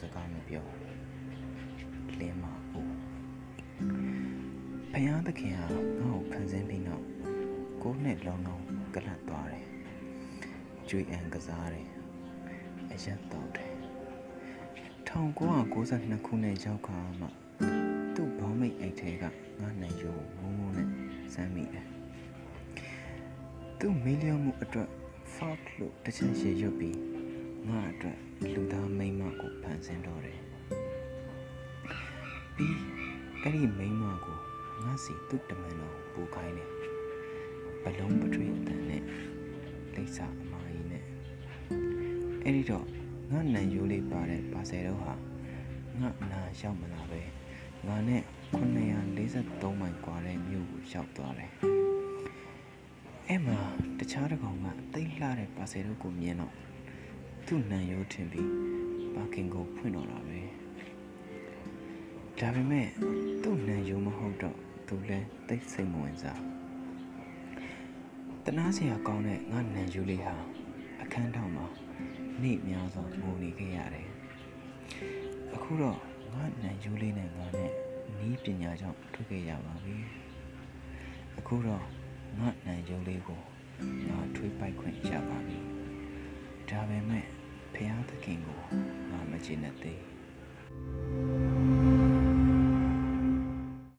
စကားမပြောလင်းမဘူးဖယားသခင်ဟာငါ့ကိုဖန်ဆင်းပြီးနောက်ကိုယ်နဲ့လုံးလုံးကလတ်သွားတယ်ကျွေးအံကစားတယ်အရက်တော့တယ်1992ခုနှစ်ရောက်ခါမှသူ့ဘောင်းမိတ်အိတ်ထဲကငါနိုင်ရိုးမုံမုံနဲ့စမ်းမိတယ်သူ့မီလီယံမှုအတွက် fuck လို့တစ်ချက်ရှည်ရွတ်ပြီးငါအတွက်လူသားမိန်းမကိုဖန် ဆင်းတော့တယ်ပြီးအဲ့ဒီမိန်းမကိုငါစီသူ့တမန်တော်ပူခိုင်းတယ်ဘလုံးပထွေးအတန်နဲ့လိပ်စာအမကြီးနဲ့အဲ့ဒီတော့ငါနံရိုးလေးပါတဲ့ပါဆယ်တော့ဟာငါနာရောက်မလာပဲငါနဲ့943မိုင်กว่าတဲ့မြို့ကိုရောက်သွားတယ်အဲ့မှာတခြားတစ်ကောင်ကတိတ်လှတဲ့ပါဆယ်တော့ကိုမြင်တော့သူ့နံရိုးထင်ပြီး ပါကင်ကိုဖွင့်တော့တာပဲဒါပေမဲ့သူ့နံရိုးမဟုတ်တော့သူလည်းတိတ်စိတ်မဝင်စားတနာစရာကောင်းတဲ့ငါနံရိုးလေးဟာအခန်းထောင်မှာနေ့များစွာငိုနေခဲ့ရတယ်အခုတော့ငါနံရိုးလေးနဲ့ငါနဲ့နီးပညာကြောင့်တွေ့ခဲ့ရပါပြီအခုတော့ငါနံရိုးလေးကိုငါထွေးပိုက်ခွင့်ရပါပြီဒါပေမဲ့ ဖျား